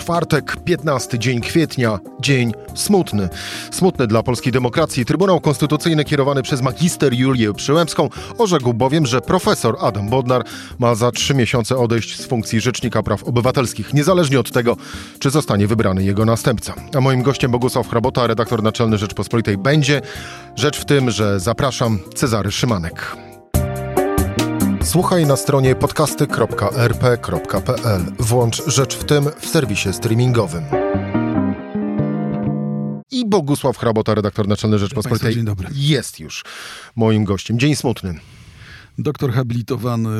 Czwartek, 15 dzień kwietnia, dzień smutny. Smutny dla polskiej demokracji. Trybunał Konstytucyjny kierowany przez magister Julię Przyłębską orzekł bowiem, że profesor Adam Bodnar ma za trzy miesiące odejść z funkcji Rzecznika Praw Obywatelskich, niezależnie od tego, czy zostanie wybrany jego następca. A moim gościem Bogusław Hrabota, redaktor naczelny Rzeczpospolitej będzie. Rzecz w tym, że zapraszam Cezary Szymanek. Słuchaj na stronie podcasty.rp.pl. Włącz Rzecz w tym w serwisie streamingowym. I Bogusław Hrabota, redaktor naczelny Rzeczpospolitej, Dzień dobry. jest już moim gościem. Dzień smutny. Doktor habilitowany,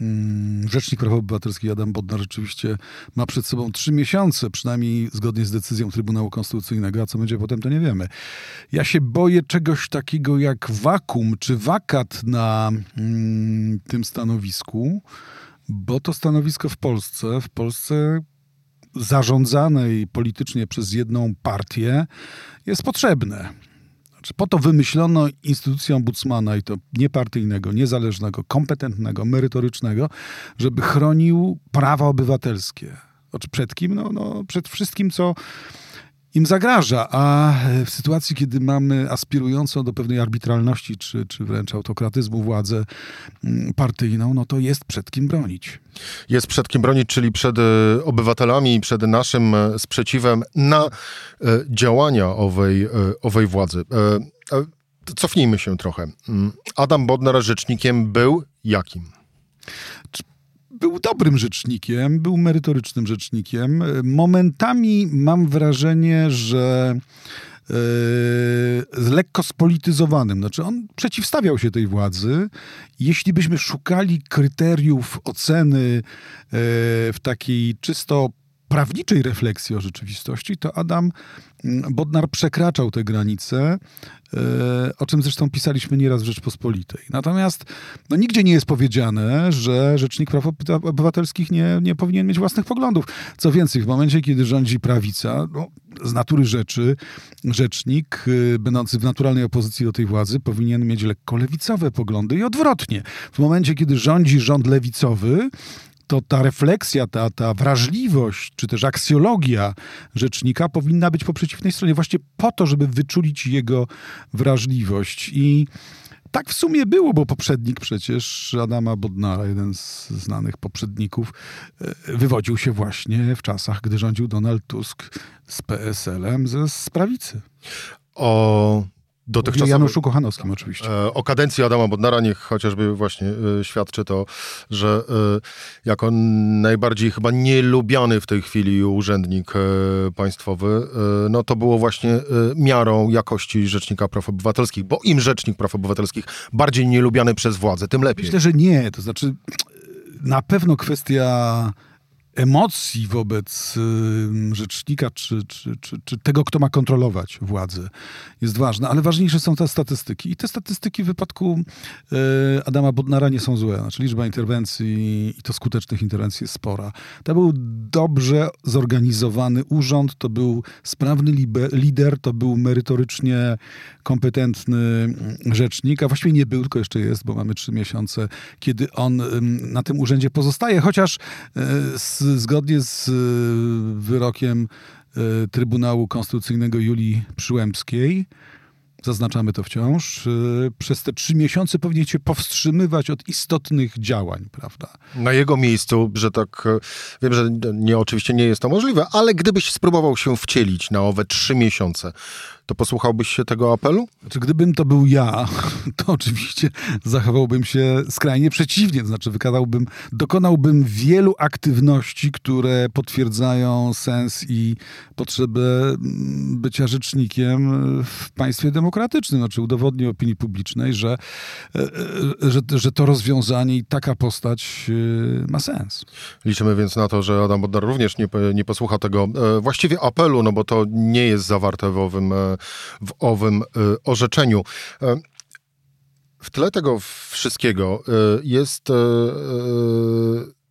mm, Rzecznik Praw Obywatelskich Adam Bodnar rzeczywiście ma przed sobą trzy miesiące, przynajmniej zgodnie z decyzją Trybunału Konstytucyjnego, a co będzie potem, to nie wiemy. Ja się boję czegoś takiego jak wakum czy wakat na mm, tym stanowisku, bo to stanowisko w Polsce, w Polsce zarządzanej politycznie przez jedną partię jest potrzebne. Znaczy, po to wymyślono instytucję ombudsmana i to niepartyjnego, niezależnego, kompetentnego, merytorycznego, żeby chronił prawa obywatelskie. Znaczy, przed kim? No, no, przed wszystkim, co im zagraża, a w sytuacji, kiedy mamy aspirującą do pewnej arbitralności, czy, czy wręcz autokratyzmu władzę mm, partyjną, no to jest przed kim bronić. Jest przed kim bronić, czyli przed e, obywatelami, przed naszym e, sprzeciwem na e, działania owej, e, owej władzy. E, e, cofnijmy się trochę. Mm, Adam Bodnar rzecznikiem był jakim? Był dobrym rzecznikiem, był merytorycznym rzecznikiem. Momentami mam wrażenie, że yy, lekko spolityzowanym. Znaczy on przeciwstawiał się tej władzy. Jeśli byśmy szukali kryteriów oceny yy, w takiej czysto prawniczej refleksji o rzeczywistości, to Adam Bodnar przekraczał te granice, e, o czym zresztą pisaliśmy nieraz w Rzeczpospolitej. Natomiast no, nigdzie nie jest powiedziane, że Rzecznik Praw Obywatelskich nie, nie powinien mieć własnych poglądów. Co więcej, w momencie, kiedy rządzi prawica, no, z natury rzeczy rzecznik, y, będący w naturalnej opozycji do tej władzy, powinien mieć lekko lewicowe poglądy i odwrotnie. W momencie, kiedy rządzi rząd lewicowy, to ta refleksja, ta, ta wrażliwość, czy też aksjologia rzecznika powinna być po przeciwnej stronie, właśnie po to, żeby wyczulić jego wrażliwość. I tak w sumie było, bo poprzednik przecież Adama Bodnara, jeden z znanych poprzedników, e, wywodził się właśnie w czasach, gdy rządził Donald Tusk z PSL-em ze z prawicy. O dotychczasowym... Januszu Kochanowskim oczywiście. E, o kadencji Adama Bodnara niech chociażby właśnie e, świadczy to, że e, jako najbardziej chyba nielubiany w tej chwili urzędnik państwowy, no to było właśnie miarą jakości Rzecznika Praw Obywatelskich, bo im Rzecznik Praw Obywatelskich bardziej nielubiany przez władzę, tym lepiej. Myślę, że nie. To znaczy na pewno kwestia emocji wobec y, rzecznika, czy, czy, czy, czy, tego, kto ma kontrolować władzę, jest ważna, ale ważniejsze są te statystyki. I te statystyki w wypadku y, Adama Bodnara nie są złe. Znaczy liczba interwencji i to skutecznych interwencji jest spora. To był dobrze zorganizowany urząd, to był sprawny lider, to był merytorycznie kompetentny rzecznik, a właściwie nie był, tylko jeszcze jest, bo mamy trzy miesiące, kiedy on na tym urzędzie pozostaje, chociaż z zgodnie z y, wyrokiem y, Trybunału Konstytucyjnego Julii Przyłębskiej, zaznaczamy to wciąż, y, przez te trzy miesiące powinien się powstrzymywać od istotnych działań, prawda? Na jego miejscu, że tak, wiem, że nie, oczywiście nie jest to możliwe, ale gdybyś spróbował się wcielić na owe trzy miesiące, to posłuchałbyś się tego apelu? Znaczy, gdybym to był ja, to oczywiście zachowałbym się skrajnie przeciwnie. To znaczy, wykazałbym, dokonałbym wielu aktywności, które potwierdzają sens i potrzebę mm, bycia rzecznikiem w państwie demokratycznym. Znaczy, udowodnię opinii publicznej, że, e, e, że, że to rozwiązanie i taka postać e, ma sens. Liczymy więc na to, że Adam Bodnar również nie, nie posłucha tego właściwie apelu, no bo to nie jest zawarte w owym w owym y, orzeczeniu. E, w tle tego wszystkiego y, jest y,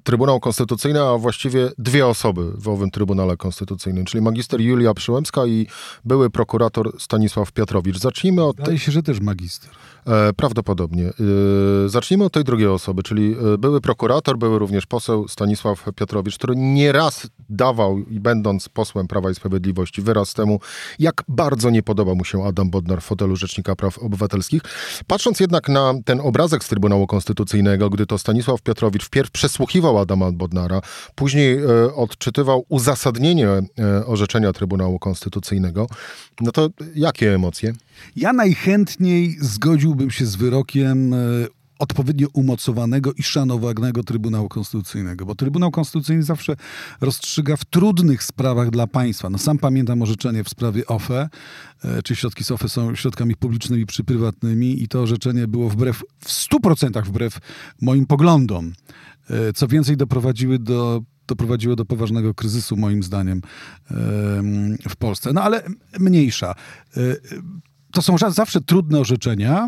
Trybunał Konstytucyjny, a właściwie dwie osoby w owym Trybunale Konstytucyjnym, czyli magister Julia Przyłębska i były prokurator Stanisław Piotrowicz. Zacznijmy od... Wydaje się, że też magister. E, prawdopodobnie. E, zacznijmy od tej drugiej osoby, czyli e, były prokurator, były również poseł Stanisław Piotrowicz, który nieraz dawał, i będąc posłem Prawa i Sprawiedliwości, wyraz temu, jak bardzo nie podoba mu się Adam Bodnar w fotelu Rzecznika Praw Obywatelskich. Patrząc jednak na ten obrazek z Trybunału Konstytucyjnego, gdy to Stanisław Piotrowicz wpierw przesłuchiwał Adama Bodnara, później odczytywał uzasadnienie orzeczenia Trybunału Konstytucyjnego, no to jakie emocje? Ja najchętniej zgodziłbym się z wyrokiem e, odpowiednio umocowanego i szanowanego Trybunału Konstytucyjnego, bo Trybunał Konstytucyjny zawsze rozstrzyga w trudnych sprawach dla państwa. No sam pamiętam orzeczenie w sprawie OFE, e, czy środki z OFE są środkami publicznymi czy prywatnymi i to orzeczenie było wbrew, w 100% wbrew moim poglądom. E, co więcej, doprowadziły do doprowadziło do poważnego kryzysu, moim zdaniem, w Polsce. No ale mniejsza to są zawsze trudne orzeczenia,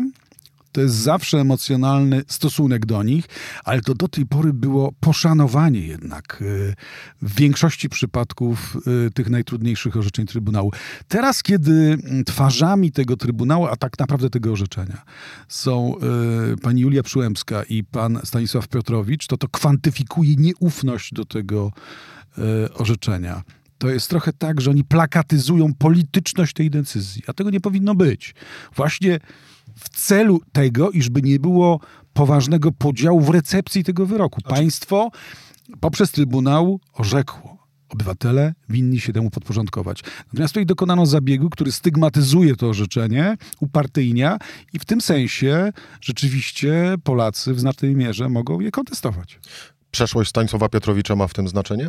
to jest zawsze emocjonalny stosunek do nich, ale to do tej pory było poszanowanie jednak y, w większości przypadków y, tych najtrudniejszych orzeczeń Trybunału. Teraz, kiedy twarzami tego Trybunału, a tak naprawdę tego orzeczenia, są y, pani Julia Przyłębska i pan Stanisław Piotrowicz, to to kwantyfikuje nieufność do tego orzeczenia to jest trochę tak, że oni plakatyzują polityczność tej decyzji, a tego nie powinno być. Właśnie w celu tego, iżby nie było poważnego podziału w recepcji tego wyroku. Znaczy- Państwo poprzez Trybunał orzekło. Obywatele winni się temu podporządkować. Natomiast tutaj dokonano zabiegu, który stygmatyzuje to orzeczenie, upartyjnia i w tym sensie rzeczywiście Polacy w znacznej mierze mogą je kontestować. Przeszłość Stanisława Piotrowicza ma w tym znaczenie?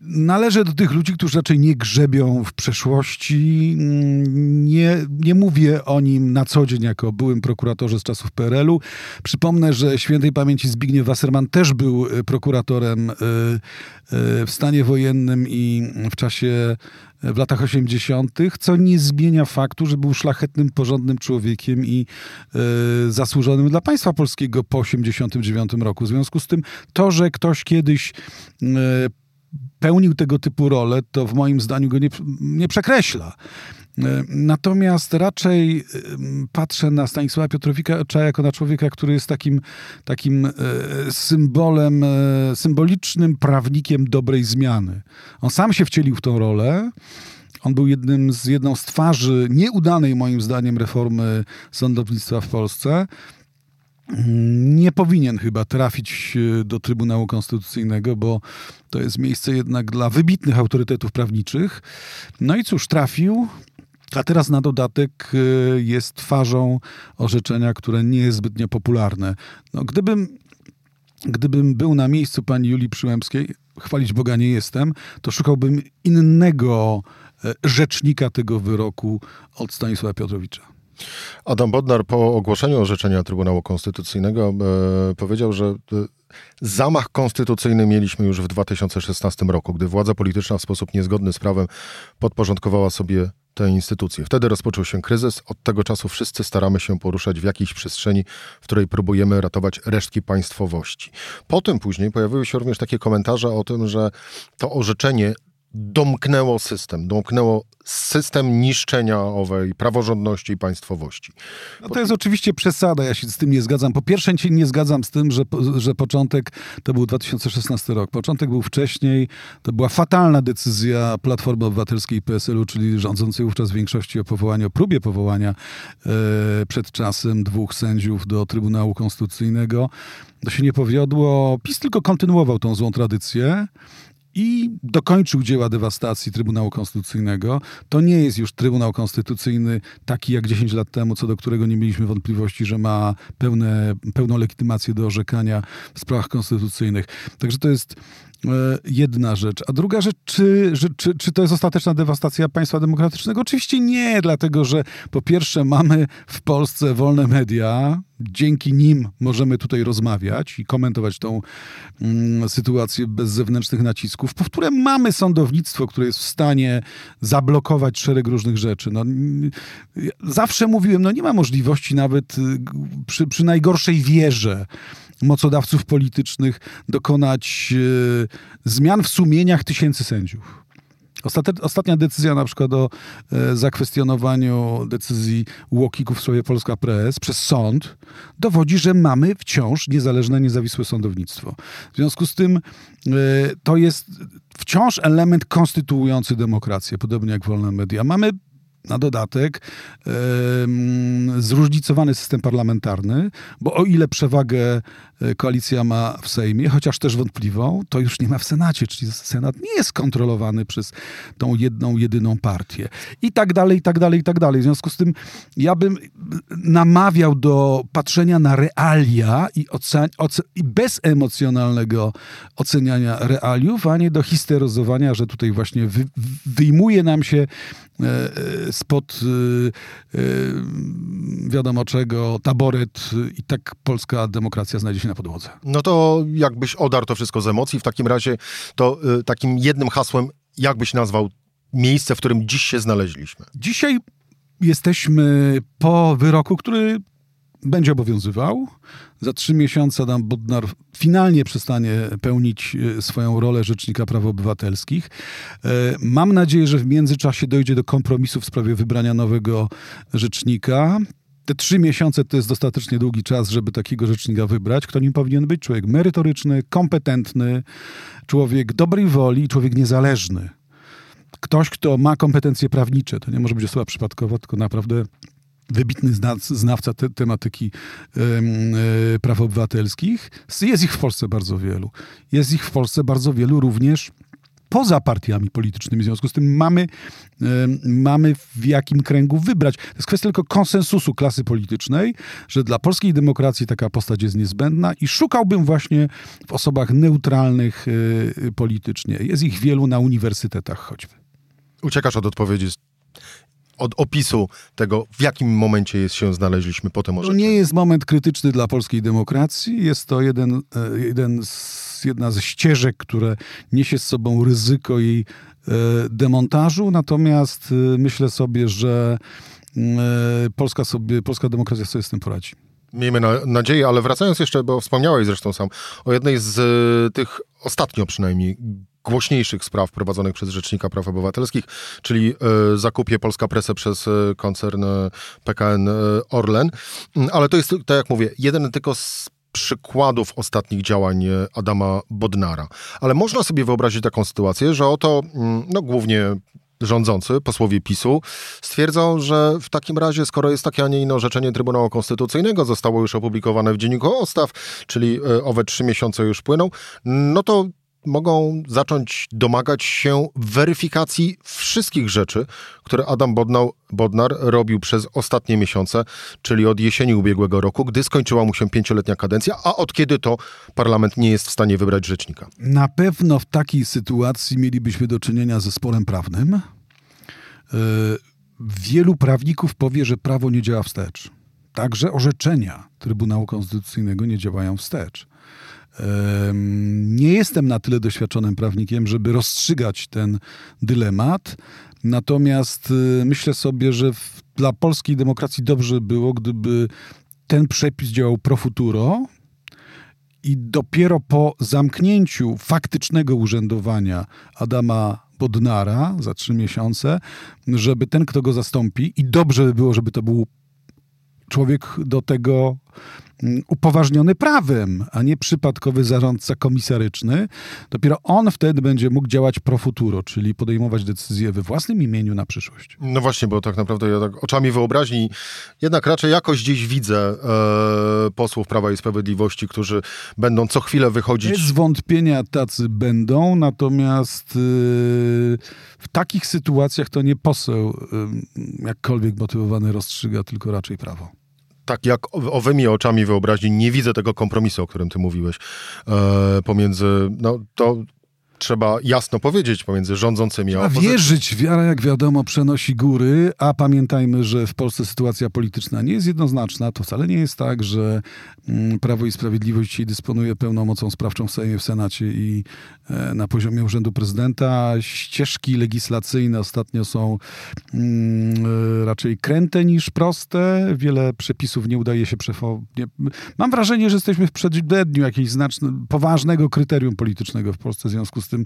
Należę do tych ludzi, którzy raczej nie grzebią w przeszłości. Nie, nie mówię o nim na co dzień jako byłym prokuratorze z czasów PRL-u. Przypomnę, że świętej pamięci Zbigniew Wasserman też był e, prokuratorem e, e, w stanie wojennym i w czasie w latach 80., co nie zmienia faktu, że był szlachetnym, porządnym człowiekiem i y, zasłużonym dla państwa polskiego po 89 roku. W związku z tym to, że ktoś kiedyś y, pełnił tego typu role, to w moim zdaniu go nie, nie przekreśla. E, natomiast raczej e, patrzę na Stanisława Piotrowicza jako na człowieka, który jest takim, takim e, symbolem, symbolicznym prawnikiem dobrej zmiany. On sam się wcielił w tą rolę. On był jednym z, jedną z twarzy nieudanej, moim zdaniem, reformy sądownictwa w Polsce nie powinien chyba trafić e, do Trybunału Konstytucyjnego, bo to jest miejsce jednak dla wybitnych autorytetów prawniczych. No i cóż, trafił. A teraz na dodatek e, jest twarzą orzeczenia, które nie jest zbytnio popularne. No, gdybym, gdybym był na miejscu pani Julii Przyłębskiej, chwalić Boga nie jestem, to szukałbym innego e, rzecznika tego wyroku od Stanisława Piotrowicza. Adam Bodnar po ogłoszeniu orzeczenia Trybunału Konstytucyjnego e, powiedział, że e, zamach konstytucyjny mieliśmy już w 2016 roku, gdy władza polityczna w sposób niezgodny z prawem podporządkowała sobie te instytucje. Wtedy rozpoczął się kryzys. Od tego czasu wszyscy staramy się poruszać w jakiejś przestrzeni, w której próbujemy ratować resztki państwowości. Potem później pojawiły się również takie komentarze o tym, że to orzeczenie domknęło system, domknęło system niszczenia owej praworządności i państwowości. No to jest oczywiście przesada, ja się z tym nie zgadzam. Po pierwsze się nie zgadzam z tym, że, że początek to był 2016 rok. Początek był wcześniej, to była fatalna decyzja Platformy Obywatelskiej i PSL-u, czyli rządzącej wówczas większości o powołaniu, o próbie powołania e, przed czasem dwóch sędziów do Trybunału Konstytucyjnego. To się nie powiodło. PiS tylko kontynuował tą złą tradycję i dokończył dzieła dewastacji Trybunału Konstytucyjnego. To nie jest już Trybunał Konstytucyjny taki jak 10 lat temu, co do którego nie mieliśmy wątpliwości, że ma pełne, pełną legitymację do orzekania w sprawach konstytucyjnych. Także to jest jedna rzecz. A druga rzecz, czy, czy, czy to jest ostateczna dewastacja państwa demokratycznego? Oczywiście nie, dlatego że po pierwsze mamy w Polsce wolne media, dzięki nim możemy tutaj rozmawiać i komentować tą mm, sytuację bez zewnętrznych nacisków. Po które mamy sądownictwo, które jest w stanie zablokować szereg różnych rzeczy. No, zawsze mówiłem, no nie ma możliwości nawet y, przy, przy najgorszej wierze mocodawców politycznych dokonać e, zmian w sumieniach tysięcy sędziów. Ostatnia decyzja na przykład o e, zakwestionowaniu decyzji Łokików w sprawie Polska Press przez sąd dowodzi, że mamy wciąż niezależne, niezawisłe sądownictwo. W związku z tym e, to jest wciąż element konstytuujący demokrację, podobnie jak wolne media. Mamy na dodatek zróżnicowany system parlamentarny, bo o ile przewagę e, koalicja ma w Sejmie, chociaż też wątpliwą, to już nie ma w Senacie, czyli Senat nie jest kontrolowany przez tą jedną, jedyną partię. I tak dalej, i tak dalej, i tak dalej. W związku z tym ja bym namawiał do patrzenia na realia i, i bezemocjonalnego oceniania realiów, a nie do histeryzowania, że tutaj właśnie wy- wyjmuje nam się spod e, wiadomo czego, taboret i tak polska demokracja znajdzie się na podłodze. No to jakbyś odarł to wszystko z emocji, w takim razie to takim jednym hasłem, jakbyś nazwał miejsce, w którym dziś się znaleźliśmy? Dzisiaj jesteśmy po wyroku, który będzie obowiązywał. Za trzy miesiące Adam Bodnar finalnie przestanie pełnić e, swoją rolę Rzecznika Praw Obywatelskich. E, mam nadzieję, że w międzyczasie dojdzie do kompromisu w sprawie wybrania nowego rzecznika. Te trzy miesiące to jest dostatecznie długi czas, żeby takiego rzecznika wybrać. Kto nim powinien być? Człowiek merytoryczny, kompetentny, człowiek dobrej woli, człowiek niezależny. Ktoś, kto ma kompetencje prawnicze. To nie może być osoba przypadkowa, tylko naprawdę wybitny znawca te, tematyki e, praw obywatelskich. Jest ich w Polsce bardzo wielu. Jest ich w Polsce bardzo wielu również poza partiami politycznymi. W związku z tym mamy, mamy w jakim kręgu wybrać. To jest kwestia tylko konsensusu klasy politycznej, że dla polskiej demokracji taka postać jest niezbędna i szukałbym właśnie w osobach neutralnych e, politycznie. Jest ich wielu na uniwersytetach choćby. Uciekasz od odpowiedzi od opisu tego, w jakim momencie jest, się znaleźliśmy potem To nie jest moment krytyczny dla polskiej demokracji. Jest to jeden, e, jeden z, jedna ze ścieżek, które niesie z sobą ryzyko jej e, demontażu. Natomiast e, myślę sobie, że Polska, sobie, polska demokracja sobie z tym poradzi. Miejmy na, nadzieję, ale wracając jeszcze, bo wspomniałeś zresztą sam o jednej z tych ostatnio przynajmniej głośniejszych spraw prowadzonych przez Rzecznika Praw Obywatelskich, czyli y, zakupie Polska Presę przez y, koncern y, PKN Orlen. Mm, ale to jest, tak jak mówię, jeden tylko z przykładów ostatnich działań Adama Bodnara. Ale można sobie wyobrazić taką sytuację, że oto, mm, no głównie rządzący, posłowie PiSu, stwierdzą, że w takim razie, skoro jest takie, a nie inne orzeczenie Trybunału Konstytucyjnego, zostało już opublikowane w Dzienniku Ostaw, czyli owe trzy miesiące już płyną, no to mogą zacząć domagać się weryfikacji wszystkich rzeczy, które Adam Bodnał, Bodnar robił przez ostatnie miesiące, czyli od jesieni ubiegłego roku, gdy skończyła mu się pięcioletnia kadencja, a od kiedy to parlament nie jest w stanie wybrać rzecznika. Na pewno w takiej sytuacji mielibyśmy do czynienia ze sporem prawnym. E, wielu prawników powie, że prawo nie działa wstecz. Także orzeczenia Trybunału Konstytucyjnego nie działają wstecz. Nie jestem na tyle doświadczonym prawnikiem, żeby rozstrzygać ten dylemat. Natomiast y, myślę sobie, że dla polskiej demokracji dobrze było, gdyby ten przepis działał pro futuro i dopiero po zamknięciu faktycznego urzędowania Adama Bodnara za trzy miesiące, żeby ten, kto go zastąpi, i dobrze by było, żeby to był człowiek do tego upoważniony prawem, a nie przypadkowy zarządca komisaryczny. Dopiero on wtedy będzie mógł działać pro futuro, czyli podejmować decyzje we własnym imieniu na przyszłość. No właśnie, bo tak naprawdę ja tak oczami wyobraźni jednak raczej jakoś gdzieś widzę e, posłów Prawa i Sprawiedliwości, którzy będą co chwilę wychodzić. Bez wątpienia tacy będą, natomiast e, w takich sytuacjach to nie poseł e, jakkolwiek motywowany rozstrzyga, tylko raczej prawo tak jak owymi oczami wyobraźni nie widzę tego kompromisu, o którym ty mówiłeś, e, pomiędzy, no to trzeba jasno powiedzieć pomiędzy rządzącymi a opozycją. wierzyć, wiara jak wiadomo przenosi góry, a pamiętajmy, że w Polsce sytuacja polityczna nie jest jednoznaczna. To wcale nie jest tak, że mm, Prawo i Sprawiedliwość dzisiaj dysponuje pełną mocą sprawczą w Sejmie, w Senacie i e, na poziomie Urzędu Prezydenta. Ścieżki legislacyjne ostatnio są mm, e, raczej kręte niż proste. Wiele przepisów nie udaje się przefować. Mam wrażenie, że jesteśmy w przededniu jakiegoś znacznego, poważnego kryterium politycznego w Polsce. W związku z tym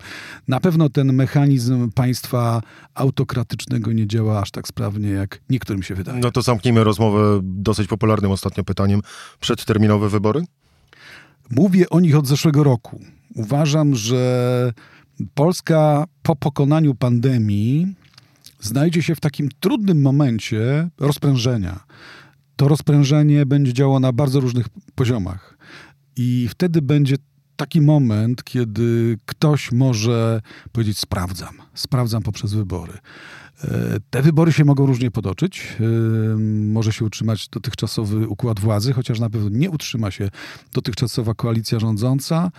na pewno ten mechanizm państwa autokratycznego nie działa aż tak sprawnie, jak niektórym się wydaje. No to zamknijmy rozmowę dosyć popularnym ostatnio pytaniem. Przedterminowe wybory? Mówię o nich od zeszłego roku. Uważam, że Polska po pokonaniu pandemii znajdzie się w takim trudnym momencie rozprężenia. To rozprężenie będzie działało na bardzo różnych poziomach. I wtedy będzie taki moment, kiedy ktoś może powiedzieć: Sprawdzam, sprawdzam poprzez wybory. E, te wybory się mogą różnie potoczyć. E, może się utrzymać dotychczasowy układ władzy, chociaż na pewno nie utrzyma się dotychczasowa koalicja rządząca.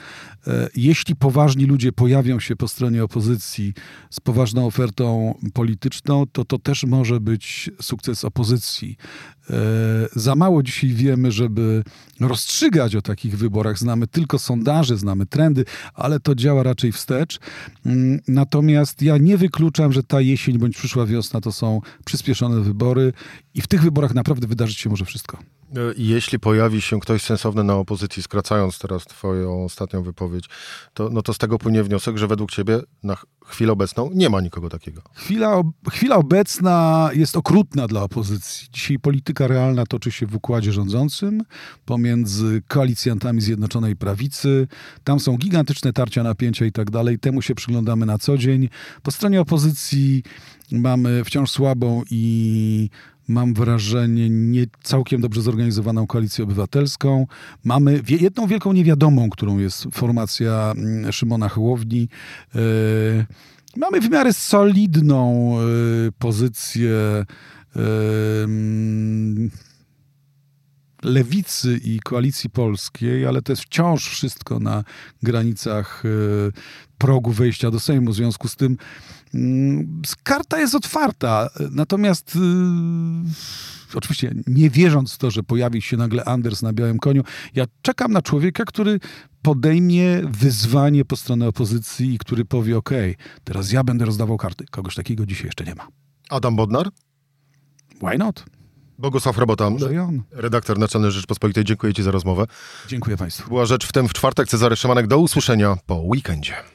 E, jeśli poważni ludzie pojawią się po stronie opozycji z poważną ofertą polityczną, to to też może być sukces opozycji. Za mało dzisiaj wiemy, żeby rozstrzygać o takich wyborach. Znamy tylko sondaże, znamy trendy, ale to działa raczej wstecz. Mm, natomiast ja nie wykluczam, że ta jesień bądź przyszła wiosna to są przyspieszone wybory i w tych wyborach naprawdę wydarzyć się może wszystko. E, jeśli pojawi się ktoś sensowny na opozycji, skracając teraz twoją ostatnią wypowiedź, to, no to z tego płynie wniosek, że według ciebie na chwilę obecną nie ma nikogo takiego. Chwila, chwila obecna jest okrutna dla opozycji. Dzisiaj polityka realna toczy się w układzie rządzącym pomiędzy koalicjantami Zjednoczonej Prawicy. Tam są gigantyczne tarcia, napięcia i tak dalej. Temu się przyglądamy na co dzień. Po stronie opozycji mamy wciąż słabą i mam wrażenie, nie całkiem dobrze zorganizowaną koalicję obywatelską. Mamy jedną wielką niewiadomą, którą jest formacja mm, Szymona Hołowni. E, mamy w miarę solidną e, pozycję e, mm, lewicy i koalicji polskiej, ale to jest wciąż wszystko na granicach progu wejścia do Sejmu. W związku z tym karta jest otwarta, natomiast yy, oczywiście nie wierząc w to, że pojawi się nagle Anders na białym koniu, ja czekam na człowieka, który podejmie wyzwanie po stronę opozycji i który powie, ok, teraz ja będę rozdawał karty. Kogoś takiego dzisiaj jeszcze nie ma. Adam Bodnar? Why not? Bogusław Robota, redaktor Naczelny Rzeczpospolitej. Dziękuję Ci za rozmowę. Dziękuję Państwu. Była rzecz w tym w czwartek. Cezary Szymanek. Do usłyszenia po weekendzie.